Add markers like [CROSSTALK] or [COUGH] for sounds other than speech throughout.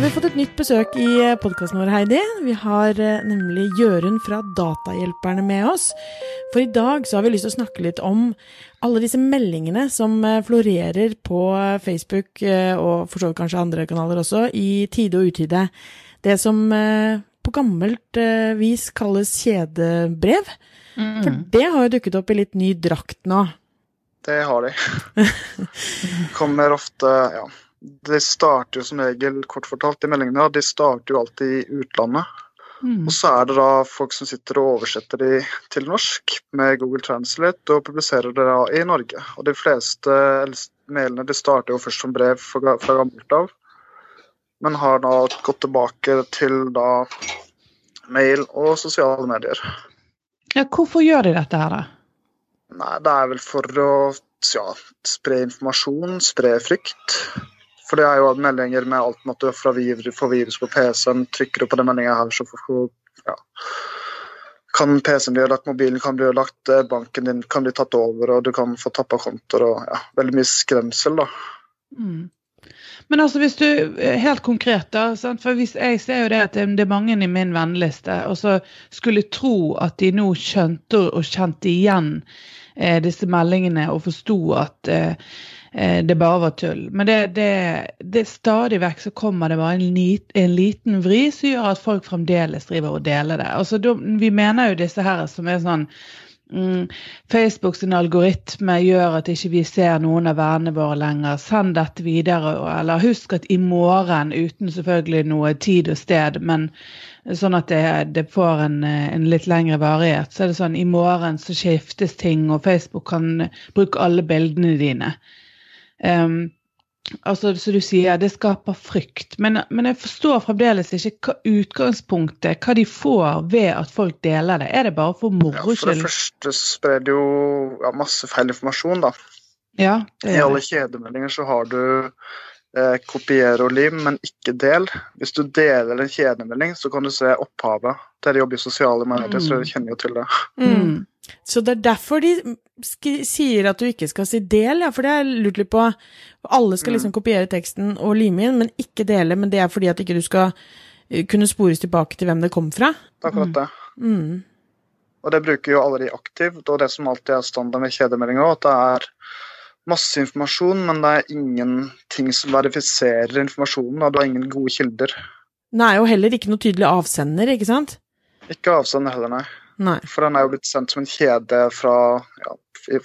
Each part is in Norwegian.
har vi fått et nytt besøk i podkasten vår, Heidi. Vi har eh, nemlig Jørund fra Datahjelperne med oss. For i dag så har vi lyst til å snakke litt om alle disse meldingene som eh, florerer på Facebook, eh, og for så vidt kanskje andre kanaler også, i tide og utide. Det som på gammelt vis kalles kjedebrev. Mm. For det har jo dukket opp i litt ny drakt nå. Det har de. [LAUGHS] Kommer ofte, ja det starter jo som regel, kort fortalt, i meldingene, de starter jo alltid i utlandet. Mm. Og så er det da folk som sitter og oversetter de til norsk med Google Translate og publiserer det da i Norge. Og de fleste mailene de starter jo først som brev fra, gammelt av, men har da gått tilbake til da mail og sosiale medier. Ja, hvorfor gjør de dette her, da? Nei, Det er vel for å ja, spre informasjon, spre frykt. For det er jo meldinger med alt du fra virus, får virus på PC-en. Trykker du på den meldinga her, så får, ja, kan PC-en bli ødelagt, mobilen kan bli ødelagt, eh, banken din kan bli tatt over, og du kan få tappa kontoer og ja, veldig mye skremsel, da. Mm. Men altså hvis du, eh, helt konkret da, for hvis jeg ser jo det at det er mange i min venneliste, og så skulle tro at de nå skjønte og kjente igjen eh, disse meldingene og forsto at Eh, det bare var tull. Men det, det, det stadig vekk så kommer det bare en, lit, en, liten vri som gjør at folk fremdeles driver og deler det. Altså, vi mener jo disse her som er sånn mm, Facebook algoritme gjør at ikke vi ser noen av vennene våre lenger. Send dette videre. Eller husk at i morgen, uten selvfølgelig noe tid og sted, men sånn at det, det får en, en, litt lengre varighet, så er det sånn i morgen så skiftes ting, og Facebook kan bruke alle bildene dine. Um, altså, så du sier det skaper frykt. Men, men, jeg forstår fremdeles ikke hva utgangspunktet, hva de får ved at folk deler det. Er det bare for moro skyld? Ja, for det første sprer det jo ja, masse feil informasjon, da. Ja, I alle kjedemeldinger så har du eh, kopier og lim, men ikke del. Hvis du deler en kjedemelding, så kan du se opphavet. Dere jobber i sosiale medier, mm. så dere kjenner jo til det. Mm. Så det er derfor de sier at du ikke skal si del, ja, for det har jeg lurt litt på. Alle skal liksom mm. kopiere teksten og lime inn, men ikke dele. Men det er fordi at ikke du skal eh, kunne spores tilbake til hvem det kom fra. Akkurat det. Mm. Og det bruker jo alle de aktivt, og det som alltid er standard med kjedemeldinger, at det er masse informasjon, men det er ingenting som verifiserer informasjonen, og du har ingen gode kilder. Nei, og heller ikke noe tydelig avsender, ikke sant? Ikke avsender heller, nei. Nei. For den er jo blitt sendt som en kjede fra, ja,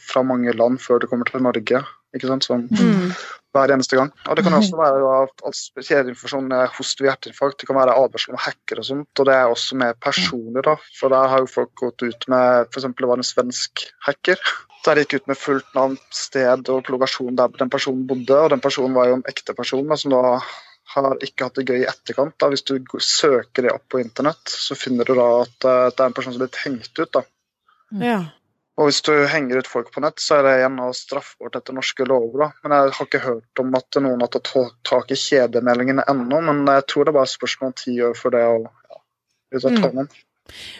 fra mange land før det kommer til Norge. Ikke sant? Sånn mm. hver eneste gang. Og det kan også [LAUGHS] være at kjedeinformasjon host ved hjerteinfarkt. Det kan være advarsel om hacker og sånt. Og det er også med personer, da. For der har jo folk gått ut med f.eks. det var en svensk hacker. Der gikk ut med fullt navn, sted og lokasjon der den personen bodde. Og den personen var jo en ekte person da, som da har ikke hatt det gøy i etterkant. Da. Hvis du søker det opp på internett, så finner du da at eh, det er en person som er blitt hengt ut. da. Ja. Og hvis du henger ut folk på nett, så er det igjen straffbart etter norske lover. da. Men jeg har ikke hørt om at noen har tatt tak i kjedemeldingene ennå. Men jeg tror det er bare spørsmål om ti år for det å ja, ut av mm.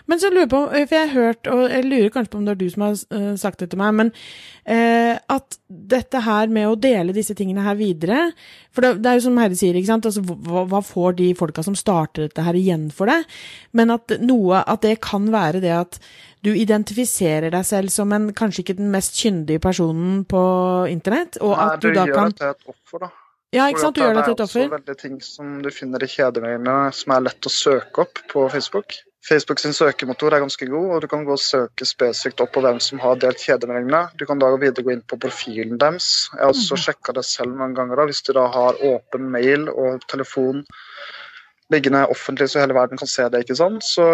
Men så lurer jeg på, for jeg har hørt, og jeg lurer kanskje på om det er du som har uh, sagt det til meg, men eh, at dette her med å dele disse tingene her videre For det, det er jo som Heidi sier, ikke sant, altså, hva, hva, får de folka som starter dette her igjen for det? Men at noe, at det kan være det at du identifiserer deg selv som en kanskje ikke den mest kyndige personen på internett, og Nei, at du, du da kan Nei, du gjør det til et offer, da. Ja, ikke sant, du gjør det til et offer. Det er også veldig ting som du finner i kjedemøyene som er lett å søke opp på Facebook. Facebook sin søkemotor er ganske god, og du kan gå og søke spesifikt opp på hvem som har delt kjedemeldingene. Du kan da videre gå inn på profilen deres. Jeg har også mm. sjekka det selv noen ganger. da, Hvis du da har åpen mail og telefon liggende offentlig så hele verden kan se det, ikke sant, så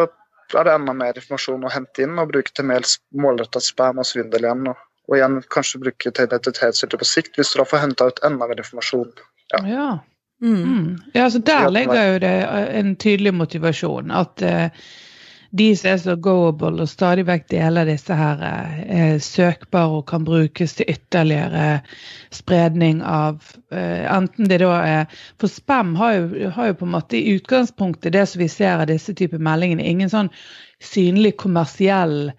er det enda mer informasjon å hente inn og bruke til mer målretta spam og svindel igjen. Og, og igjen kanskje bruke til identitetsstyrte på sikt, hvis du da får henta ut enda mer informasjon. Ja. ja. Mm. Mm. Ja, så Der ligger jo det en tydelig motivasjon. At uh, de som er så goable og stadig vekk deler disse her uh, søkbare og kan brukes til ytterligere spredning av uh, Enten det da er For spam har jo, har jo, på en måte i utgangspunktet det som vi ser av disse typer meldingene, ingen sånn synlig kommersiell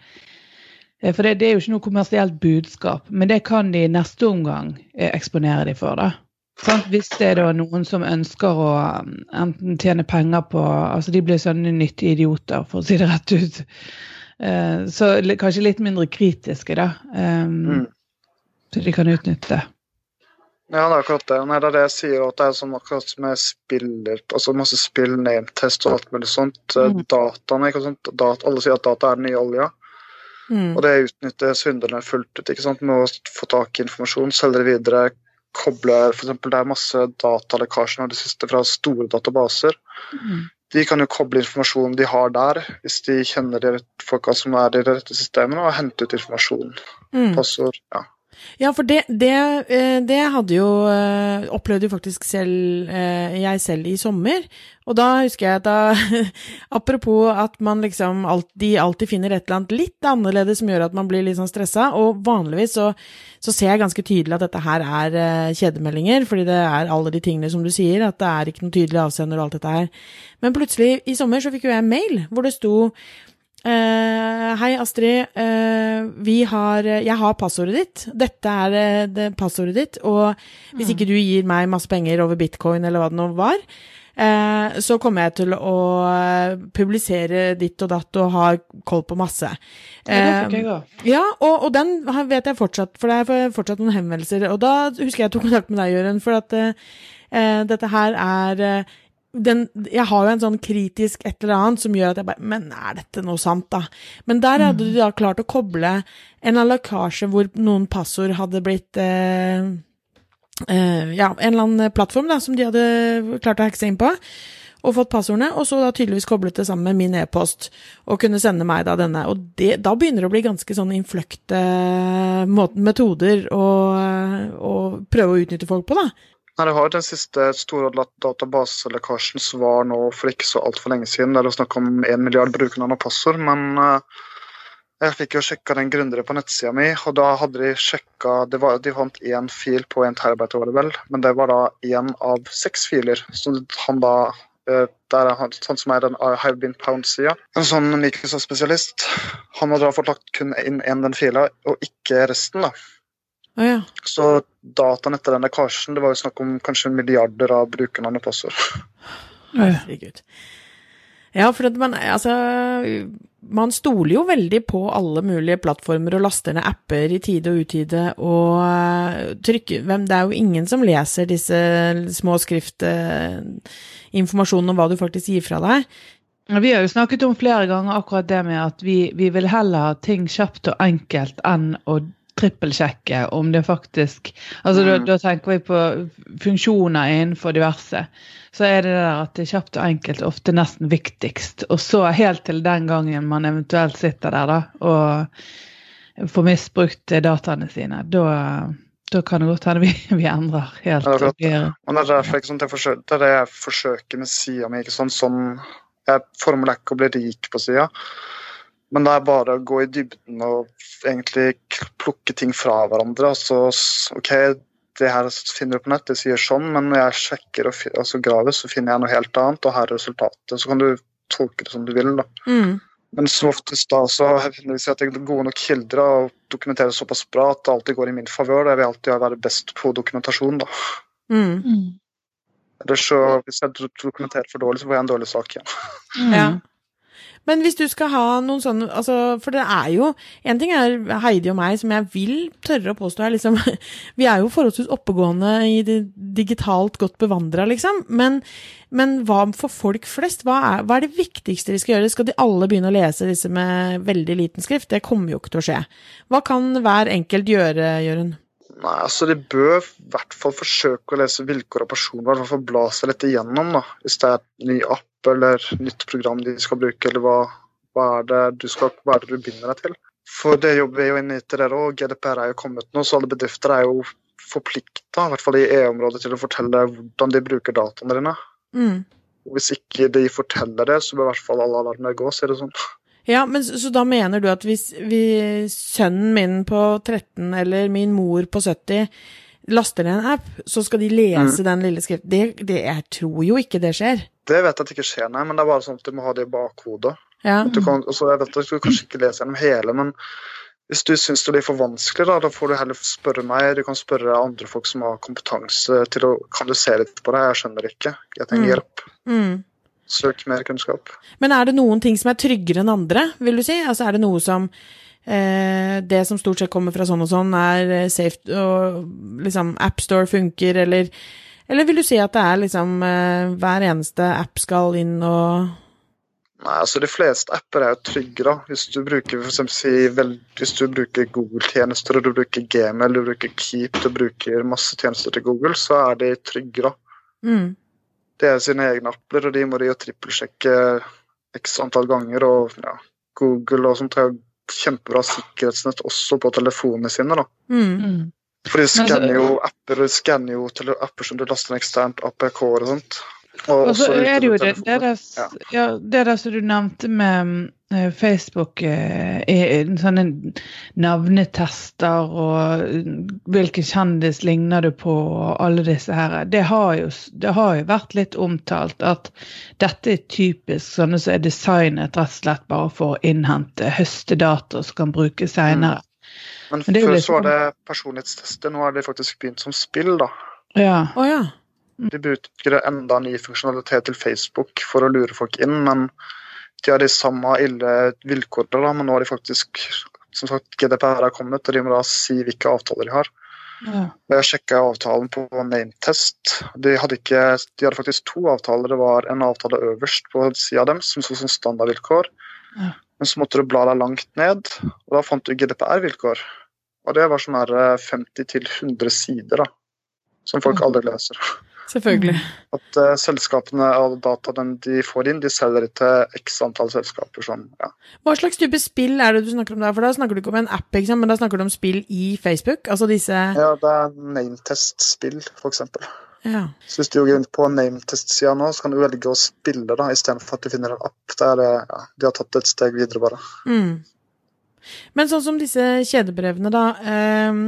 for det, det, er jo ikke noe kommersielt budskap, men det kan de i neste omgang eksponere de for. da. Sant? Hvis det er noen som ønsker å um, enten tjene penger på Altså de blir sånne nyttige idioter, for å si det rett ut. Eh, så kanskje litt mindre kritiske, da. Um, Mm. Så de kan utnytte. Ja, det er akkurat det. Nei, det er det jeg sier, at det er sånn akkurat med spiller, altså masse spill, nametest og alt mulig sånt. Eh, Mm. Dataene, ikke sant. Dat alle sier at data er den nye olja. Mm. Og det utnytter svindlerne fullt ut ikke sant? med å få tak i informasjon, selge det videre, koble for eksempel, Det er masse datalekkasjer nå det siste fra store databaser. Mm. De kan jo koble informasjonen de har der, hvis de kjenner de folka som er i det rette systemet, og hente ut informasjon. Mm. Passord. Ja. Ja, for det, det, eh, det hadde jo eh, Opplevde jo faktisk selv eh, jeg selv i sommer. Og da husker jeg at da [LAUGHS] Apropos at man liksom alt, de alltid finner et eller annet litt annerledes som gjør at man blir litt sånn stressa. Og vanligvis så, så ser jeg ganske tydelig at dette her er kjedemeldinger, fordi det er alle de tingene som du sier, at det er ikke noe tydelig avsender og alt dette her. Men plutselig i sommer så fikk jo jeg en mail hvor det sto Eh, hei, Astrid. Uh, vi har Jeg har passordet ditt. Dette er det passordet ditt. Og hvis ikke du gir meg masse penger over bitcoin eller hva det nå var, uh, så kommer jeg til å publisere ditt og datt og ha koll på masse. Ja, det fikk jeg ja, og, og den vet jeg fortsatt, for det er fortsatt noen henvendelser. Og da husker jeg jeg tok kontakt med deg, Jørund, for at dette her er den, jeg har jo en sånn kritisk et eller annet som gjør at jeg bare Men er dette noe sant, da? Men der hadde du da klart å koble en lekkasje hvor noen passord hadde blitt eh, eh, Ja, en eller annen plattform da, som de hadde klart å hacke seg inn på. Og fått passordene, og så da tydeligvis koblet det sammen med min e-post, og kunne sende meg da denne. Og det, da begynner det å bli ganske sånn innfløkte metoder å, å prøve å utnytte folk på, da. Nei, det har den siste store dat- databaselekkasjen var nå for ikke så altfor lenge siden. Der det var snakk om én milliard brukernavn og passord. Men eh, jeg fikk jo sjekka den grundigere på nettsida mi, og da hadde de sjekka var, De fant én fil på en terabyte, var det vel, men det var da én av seks filer. Så han da eh, der er han, sånn som er den Have Been Pound-sida. En sånn Microsoft-spesialist. Han hadde da fått lagt kun inn én den fila, og ikke resten. da. Å ja. Så dataen etter den lekkasjen, det var jo snakk om kanskje milliarder av brukernavn og passord. Herregud. Ja, for at man, altså, man stoler jo veldig på alle mulige plattformer og laster ned apper i tide og utide og eh, trykker hvem, Det er jo ingen som leser disse små skriftinformasjonene om hva du faktisk gir fra deg. Vi har jo snakket om flere ganger akkurat det med at vi, vi vil heller ha ting kjapt og enkelt enn å trippelsjekke om det faktisk Altså da, Mm. da tenker vi på funksjoner innenfor diverse. Så er det der at det er kjapt og enkelt ofte nesten viktigst. Og så helt til den gangen man eventuelt sitter der da og får misbrukt dataene sine, da, da kan det godt hende vi, [LAUGHS] vi endrer helt. Ja, det er og det er derfor ikke sant, jeg forsøker, det er det jeg forsøker med sida mi. sant, sånn, Jeg formålet er ikke å bli rik på sida, men det er bare å gå i dybden og egentlig plukke ting fra hverandre. altså OK, det her finner du på nett, det sier sånn, men når jeg sjekker og altså graver, så finner jeg noe helt annet, og her er resultatet. Så kan du tolke det som du vil. da. Mm. Men som oftest da så finner jeg si at jeg er gode nok kilder og dokumenterer såpass bra at det alltid går i min favør. Jeg vil alltid være best på dokumentasjon. da. Mm. Mm. Ellers så, hvis jeg dokumenterer for dårlig, så får jeg en dårlig sak igjen. Mm. Ja. Men hvis du skal ha noen sånne altså, For det er jo En ting er Heidi og meg, som jeg vil tørre å påstå er liksom [LAUGHS] Vi er jo forholdsvis oppegående i det digitalt godt bevandra, liksom. Men, men hva for folk flest? Hva er, hva er det viktigste vi skal gjøre? Skal de alle begynne å lese disse med veldig liten skrift? Det kommer jo ikke til å skje. Hva kan hver enkelt gjøre, Jørund? Nei, altså De bør i hvert fall forsøke å lese vilkår og personvern, i hvert fall bla seg litt igjennom. da. Hvis det er et ny app eller nytt program de skal bruke, eller hva, hva, er, det du skal, hva er det du binder deg til. For det jobber vi jo inne i til dere òg. GDPR er jo kommet nå, så alle bedrifter er jo forplikta, i hvert fall i EU-området, til å fortelle hvordan de bruker dataene dine. Mm. Hvis ikke de forteller det, så bør i hvert fall alle alarmer gå, sier det sånn. Ja, men så, så da mener du at hvis vi, sønnen min på 13 eller min mor på 70 laster ned en app, så skal de lese den lille skriften? Det, det, jeg tror jo ikke det skjer. Det vet jeg at det ikke skjer, nei, men det er bare sånn at du må ha det i bakhodet. Ja. Kan, også, jeg vet at du kanskje ikke leser gjennom hele, men Hvis du syns det blir for vanskelig, da, da får du heller spørre meg. Du kan spørre andre folk som har kompetanse til å Kan du se litt på det? Jeg skjønner ikke. Jeg trenger Mm. hjelp. Mm. Søk mer kunnskap. Men er det noen ting som er tryggere enn andre, vil du si? Altså er det noe som eh, Det som stort sett kommer fra sånn og sånn, er eh, safe og liksom AppStore funker, eller Eller vil du si at det er liksom eh, hver eneste app skal inn og Nei, altså De fleste apper er jo trygge. da. Hvis du bruker for eksempel, si, vel, hvis du bruker Google-tjenester, og du bruker Gmail, du bruker Keep, du bruker masse tjenester til Google, så er de trygge. da. mm. Det er sine egne appler, og de må de jo trippelsjekke x antall ganger. Og ja, Google og sånt har kjempebra sikkerhetsnett også på telefonene sine. da. Mm. Mm. For de skanner jo apper skanner jo apper som du laster ned eksternt, APK-er og sånt. Og Og så er det jo det, det, der, Ja. ja, det der som du nevnte med eh, Facebook, eh, er sånne navnetester og eh, hvilken kjendis ligner du på, og alle disse her. Det har, jo, det har jo vært litt omtalt at dette er typisk sånne som er designet rett og slett bare for å innhente høstedata som kan brukes seinere. Men Men det jo før så var sånn- det personlighetstester, nå har de faktisk begynt som spill. da. Ja. Oh, ja. De bruker enda ny funksjonalitet til Facebook for å lure folk inn, men de har de samme ille vilkårene, da, men nå har de faktisk som sagt, GDPR har kommet, og de må da si hvilke avtaler de har. ja. Jeg sjekka avtalen på Nametest. De hadde, ikke, de hadde faktisk to avtaler. Det var en avtale øverst på sida dem som så som standardvilkår. Ja. Men så måtte du bla deg langt ned, og da fant du GDPR-vilkår. Og det var sånn her 50-100 sider, da. Som folk aldri leser. Selvfølgelig. At uh, selskapene og dataene de får inn, de selger det til x antall selskaper. som ja. Hva slags type spill er det du snakker om da? For da snakker du ikke om en app, ikke sant? men da snakker du om spill i Facebook? Altså disse ja, det er nametest-spill, f.eks. Ja. Så hvis du går inn på nametest-sida nå, så kan du velge å spille da, istedenfor at du finner en app. Der det, ja, de har tatt et steg videre, bare. Mm. Men sånn som disse kjedebrevene, da. ehm,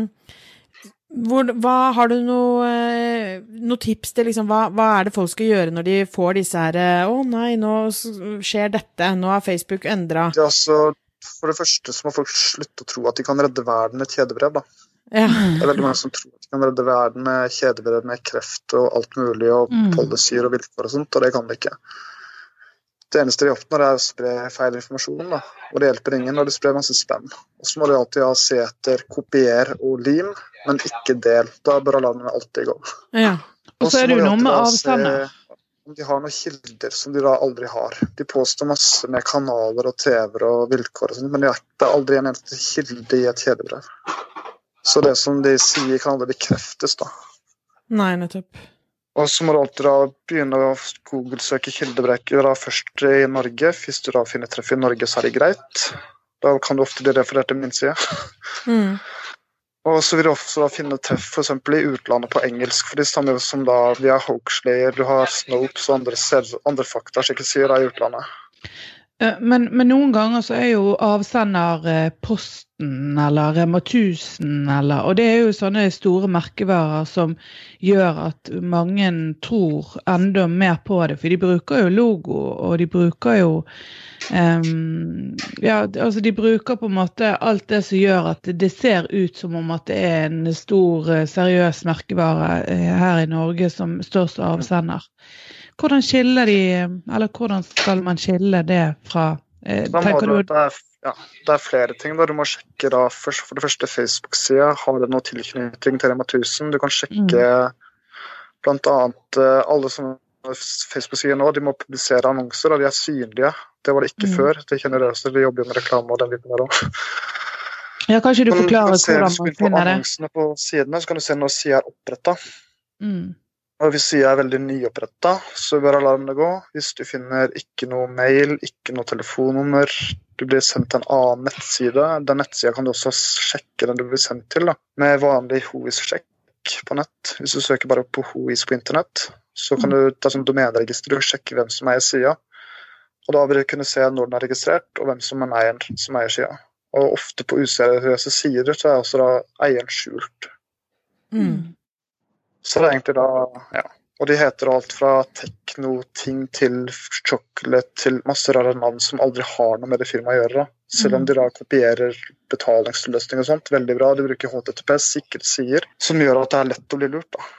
hvor, hva Har du noe, eh, noe tips til liksom, hva, hva er det folk skal gjøre når de får disse her eh, Å nei, nå skjer dette. Nå har Facebook endra Ja, altså, for det første så må folk slutte å tro at de kan redde verden med et kjedebrev. da. Ja. Det er veldig mange som tror at de kan redde verden med kjedebrev med kreft og alt mulig, og Mm. policyer og vilkår og sånt, og det kan de ikke. Det eneste de oppnår, er å spre feil informasjon, da. og det hjelper ingen når de sprer masse spam. Og så må de alltid ha se etter kopier og lim, men ikke del. Da bør alarmen alltid gå. ja. [LAUGHS] Og så er det jo noe med avsender. Om de har noen kilder som de da aldri har. De påstår masse med kanaler og TV-er og vilkår og sånt, men det er er aldri en eneste kilde i et kjedebrev. Så det som de sier, kan aldri bekreftes, da. Nei, nettopp. Og så må du alltid da begynne å Google-søke kildebrekker først i Norge. Hvis du da finner treff i Norge, så er det greit. Da kan du ofte bli referert til min side. Mm. Og så vil du også da finne treff f.eks. i utlandet på engelsk, for de stammer jo som da vi har Hoaxlayer, du har Snopes og andre, andre sier da i utlandet. Eh, Men, men noen ganger så er jo avsender eh, Posten eller Rema 1000 eller Og det er jo sånne store merkevarer som gjør at mange tror enda mer på det. For de bruker jo logo, og de bruker jo um, Ja, altså de bruker på en måte alt det som gjør at det ser ut som om at det er en stor, eh, seriøs merkevare her i Norge som står som avsender. Hvordan skiller de, eller hvordan skal man skille det fra eh, Da må du, det, er, ja, det er flere ting. da. Du må sjekke da først, for det første Facebook-sida. Har det noe tilknytning til Rema 1000? Du kan sjekke blant annet eh, alle som Facebook-sider nå, de må publisere annonser, og de er synlige. Det var det ikke Mm. før. Det generøse de jobber jo med reklame og den biten der òg. Ja, kanskje du forklarer finner hvordan hvis du man går på annonsene på sidene, så kan du se når sida er oppretta. Mm. Og hvis sida er veldig nyoppretta, så bør alarmene gå. Hvis du finner ikke noe mail, ikke noe telefonnummer, du blir sendt til en annen nettside. Den nettsida kan du også sjekke den du blir sendt til, da, med vanlig HOIS-sjekk på nett. Hvis du søker bare på HOIS på internett, så kan du ta sånn domeneregister og sjekke hvem som eier sida. Og da vil du kunne se når den er registrert, og hvem som er eieren som eier sida. Og ofte på useriøse sider så er også da eieren skjult. Mm. Så det er egentlig da ja, Og de heter alt fra tekno-ting til chocolate til masse rare navn som aldri har noe med det firmaet å gjøre. da. Selv om de da kopierer betalingsløsning og sånt. Veldig bra. De bruker HTTP, sier. som gjør at det er lett å bli lurt. da.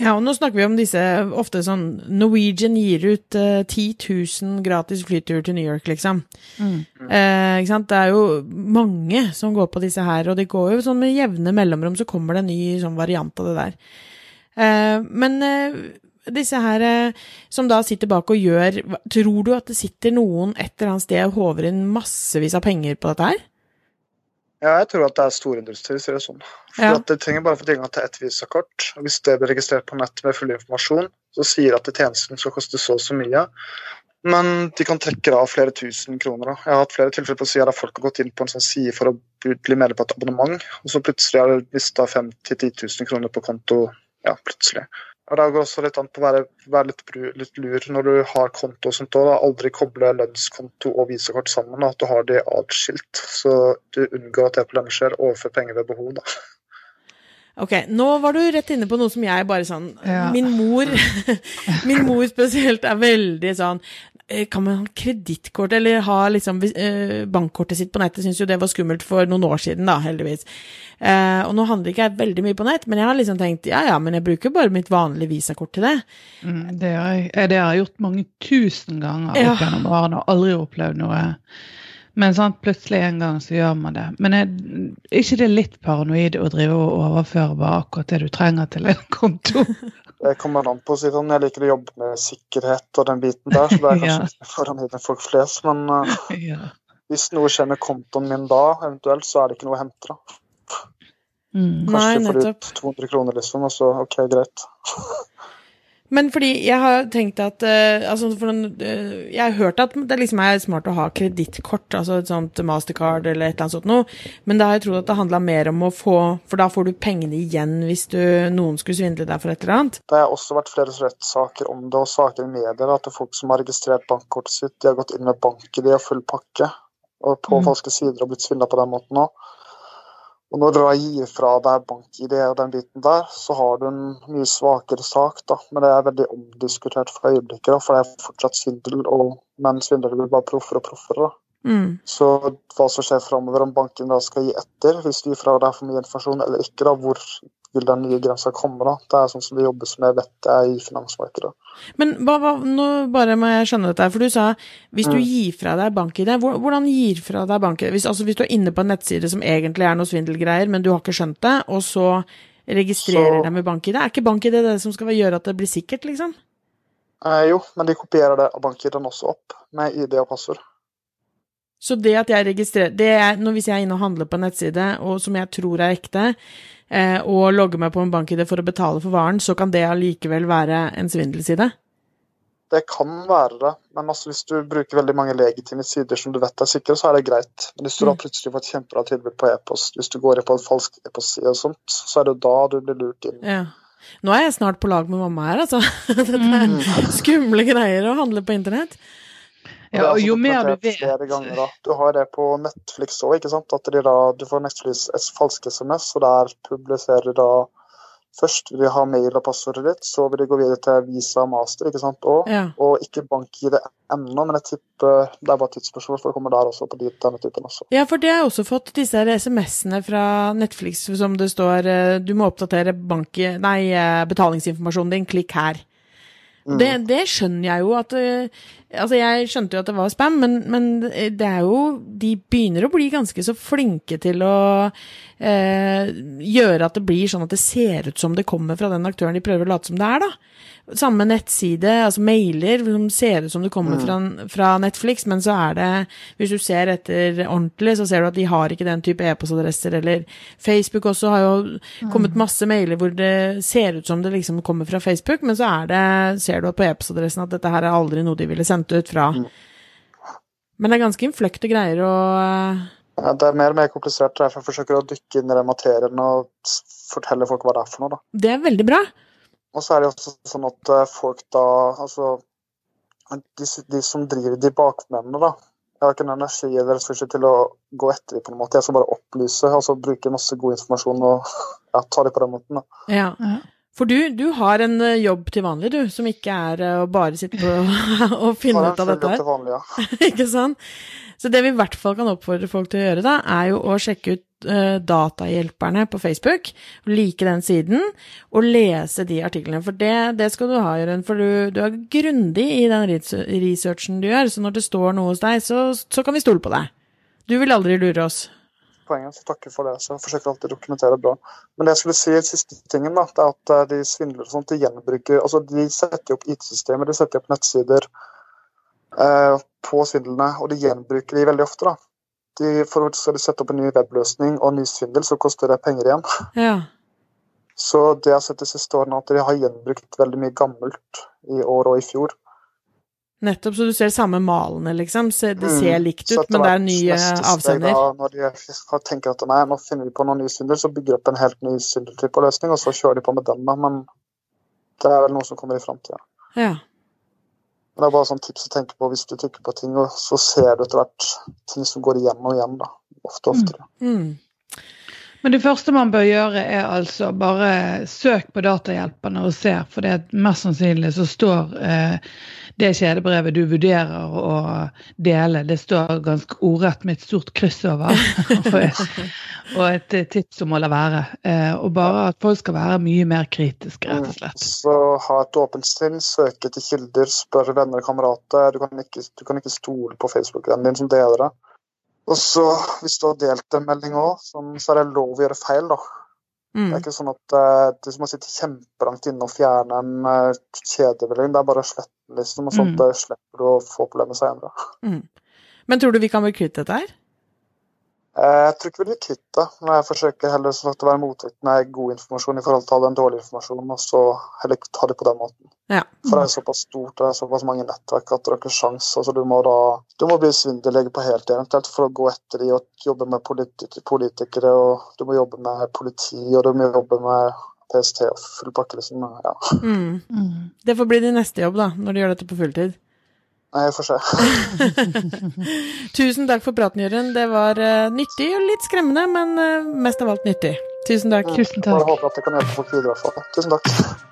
Ja, og nå snakker vi om disse ofte sånn Norwegian gir ut eh, 10 000 gratis flyturer til New York, liksom. Mm. Eh, ikke sant? Det er jo mange som går på disse her, og det går jo sånn med jevne mellomrom, så kommer det en ny sånn variant av det der. Eh, men eh, disse her eh, som da sitter bak og gjør Tror du at det sitter noen et eller annet sted og håver inn massevis av penger på dette her? Ja, jeg tror at det er storindustri, sier det sånn. For Ja. at De trenger bare å få tilgang til ett visakort. og Hvis det blir registrert på nett med full informasjon, så sier at tjenesten skal koste så og så mye. Men de kan trekke av flere tusen kroner. Da. Jeg har hatt flere tilfeller på sida der folk har gått inn på en sånn side for å bli medlem på et abonnement, og så plutselig har de mista 5 000-10 000 kroner på konto. Ja, plutselig. Og Det går også litt an på å være, være litt, bru- litt lur når du har konto og sånt. Da. Aldri koble lønnskonto og visakort sammen, da. at du har de atskilt. Så du unngår at det problemet skjer. Overfør penger ved behov. da. Ok, nå var du rett inne på noe som jeg bare sånn Ja. Min mor [LAUGHS] Min mor spesielt er veldig sånn Kan man ha kredittkort eller ha liksom eh, bankkortet sitt på nettet? Syns jo det var skummelt for noen år siden, da, heldigvis. Eh, og nå handler ikke jeg veldig mye på nett, men jeg har liksom tenkt ja ja, men jeg bruker bare mitt vanlige visakort til det. Mm, det, har jeg, eh, det har jeg gjort mange tusen ganger Ja. opp gjennom årene og aldri opplevd noe. Men sant, plutselig en gang så gjør man det. Men er er ikke det litt paranoid å drive og overføre bare akkurat det du trenger til en konto? [LAUGHS] Det kommer an på. Siden jeg liker å jobbe med sikkerhet og den biten der, så det er [LAUGHS] kanskje ja. foran med folk flest. Men uh, [LAUGHS] ja. hvis noe skjer med kontoen min da, eventuelt, så er det ikke noe å hente. da. Mm. Kanskje Nei, du får nettopp. ut 200 kroner, liksom, og så OK, greit. [LAUGHS] Men fordi jeg har tenkt at uh, altså den, uh, Jeg har hørt at det liksom er smart å ha kredittkort, altså et sånt Mastercard eller et eller annet sånt noe, men da har jeg trodd at det handla mer om å få For da får du pengene igjen hvis du, noen skulle svindle deg for et eller annet. Det har også vært flere rettssaker om det, og saker i medier, at det er folk som har registrert bankkortet sitt, de har gått inn med bank-ID og full pakke, og på Mm. falske sider og blitt svindla på den måten òg. Og når du da gir fra deg bank-ID og den biten der, så har du en mye svakere sak, da. Men det er veldig omdiskutert for øyeblikket, da, for det er fortsatt svindel, og, men svindlere blir bare proffere og proffere. Mm. Så hva som skjer framover, om banken da skal gi etter hvis du gir fra deg for mye informasjon eller ikke, da, hvor vil den nye grensa komme? da? Det er sånn som det jobbes med, vet jeg, i finansmarkedet. Men hva, hva, nå bare må jeg skjønne dette, for du sa hvis du Mm. gir fra deg bank-ID, hvordan gir fra deg bank-ID? Hvis, altså hvis du er inne på en nettside som egentlig er noe svindelgreier, men du har ikke skjønt det, og så registrerer Så- deg med bank-ID, er ikke bank-ID det som skal gjøre at det blir sikkert, liksom? Eh, jo, men de kopierer det av bank-ID-en også opp, med ID og passord. Så det at jeg registrerer det er, Hvis jeg er inne og handler på en nettside, og som jeg tror er ekte, og logger meg på en bank-ID for å betale for varen, så kan det allikevel være en svindelside? Det kan være det, men altså, hvis du bruker veldig mange legitime sider som du vet er sikre, så er det greit. Men hvis du da Mm. plutselig får et kjempebra tilbud på e-post, hvis du går på en falsk e-postside og sånt, så er det da du blir lurt inn. Ja. Nå er jeg snart på lag med mamma her, altså. [LAUGHS] Dette er Mm. skumle greier å handle på internett. Ja, og jo mer du vet ganger, da. Du har det på Netflix òg, ikke sant. At da, du får Netflix et falsk SMS, og der publiserer de da Først vil de ha mail og passordet ditt, så vil de gå videre til Visa og Master, ikke sant. Og, Ja. og ikke bank-ID ennå, men jeg tipper det er bare tidsspørsmål, for det kommer der også, på de, denne typen også. ja, for det har jeg også fått, disse SMS-ene fra Netflix som det står eh, du må oppdatere bank, nei, eh, betalingsinformasjonen din, klikk her. Mm. Det, det skjønner jeg jo at eh, Altså, jeg skjønte jo at det var spam, men, men det er jo De begynner å bli ganske så flinke til å eh, gjøre at det blir sånn at det ser ut som det kommer fra den aktøren de prøver å late som det er, da. Samme nettside, altså mailer, som ser ut som det kommer fra, fra Netflix, men så er det Hvis du ser etter ordentlig, så ser du at de har ikke den type e-postadresser, eller Facebook også har jo kommet masse mailer hvor det ser ut som det liksom kommer fra Facebook, men så er det, ser du på e-postadressen at dette her er aldri noe de ville sendt ut fra. Men det er ganske innfløkte greier å Ja, det er mer og mer komplisert, derfor jeg forsøker å dykke inn i den materien og fortelle folk hva det er for noe. da. Det er veldig bra. Og så er det også sånn at eh, folk da Altså, de, de som driver de bakmennene, da. Jeg har ikke noen energi eller ressurser til å gå etter dem på en måte. Jeg skal bare opplyse, og altså bruke masse god informasjon og [LAUGHS] ja, ta dem på den måten. da. Ja. For du, du har en eh, jobb til vanlig, du, som ikke er eh, å bare sitte på [LAUGHS] og finne ut av dette her. Vanlig, ja. [LAUGHS] ikke sant? Så det vi i hvert fall kan oppfordre folk til å gjøre, da, er jo å sjekke ut uh, Datahjelperne på Facebook, like den siden, og lese de artiklene. For det, det skal du ha, Jørund, for du, du, er grundig i den researchen du gjør. Så når det står noe hos deg, så, så kan vi stole på deg. Du vil aldri lure oss poenget, så takker for det. Så jeg forsøker alltid å dokumentere bra. Men det jeg skulle si, siste tingen, da, det er at eh, de svindler og sånt, de gjenbruker altså De setter opp IT-systemer, de setter opp nettsider eh, på svindlene, og de gjenbruker de veldig ofte. da. De, for Skal de sette opp en ny webløsning og en ny svindel, så koster det penger igjen. Ja. Så det jeg har sett de siste årene, at de har gjenbrukt veldig mye gammelt i år og i fjor. Nettopp, så du ser samme malene, liksom. Det mm. ser likt ut, men det er nye avsender. Da, når de tenker at nei, nå finner vi på noen ny synder, så bygger de opp en helt ny syndeltype løsning, og så kjører de på med den, da. Men det er vel noe som kommer i framtida. Ja. Det er bare sånn tips å tenke på hvis du trykker på ting, og så ser du etter hvert ting som går igjen og igjen, da. Ofte og oftere. Mm. Mm. Men det første man bør gjøre, er altså bare søk på datahjelperne og se, for det er mest sannsynlig så står eh, det kjedebrevet du vurderer å dele, det står ganske ordrett med et stort kryss over. [LAUGHS] og et tips om å la være. Eh, og bare at folk skal være mye mer kritiske, rett og slett. Mm. Så ha et åpent sinn, søke etter kilder, spørre venner og kamerater. Du kan ikke, du kan ikke stole på Facebook-vennen din som deler det. Og så, hvis du har delt en melding òg, så er det lov å gjøre feil, da. Mm. Det er ikke sånn at uh, du må sitte kjempelangt inne og fjerne en uh, kjedemelding. Det er bare å slette liksom, og at Mm. Slipper du å få problemer senere. Mm. Men tror du vi kan bli kvitt dette her? Eh, jeg tror ikke vi blir kvitt det, men jeg forsøker heller sånn at å være motvikt med god informasjon i forhold til all den dårlige informasjonen, og så heller ta det på den måten. Ja. For det er såpass stort, det er såpass mange nettverk at det er ikke sjans. Altså, du må da du må bli svindellege på heltid eventuelt for å gå etter de og jobbe med politik politikere, og du må jobbe med politi, og du må jobbe med PST og full pakke, liksom. Ja. Mm. Mm. Det får bli din neste jobb, da, når du gjør dette på fulltid. Nei, jeg får se. [LAUGHS] Tusen takk for praten, Jørund. Det var uh, nyttig og litt skremmende, men uh, mest av alt nyttig. Tusen takk. Tusen takk. Jeg håper at det kan hjelpe folk videre, i hvert fall. Tusen takk.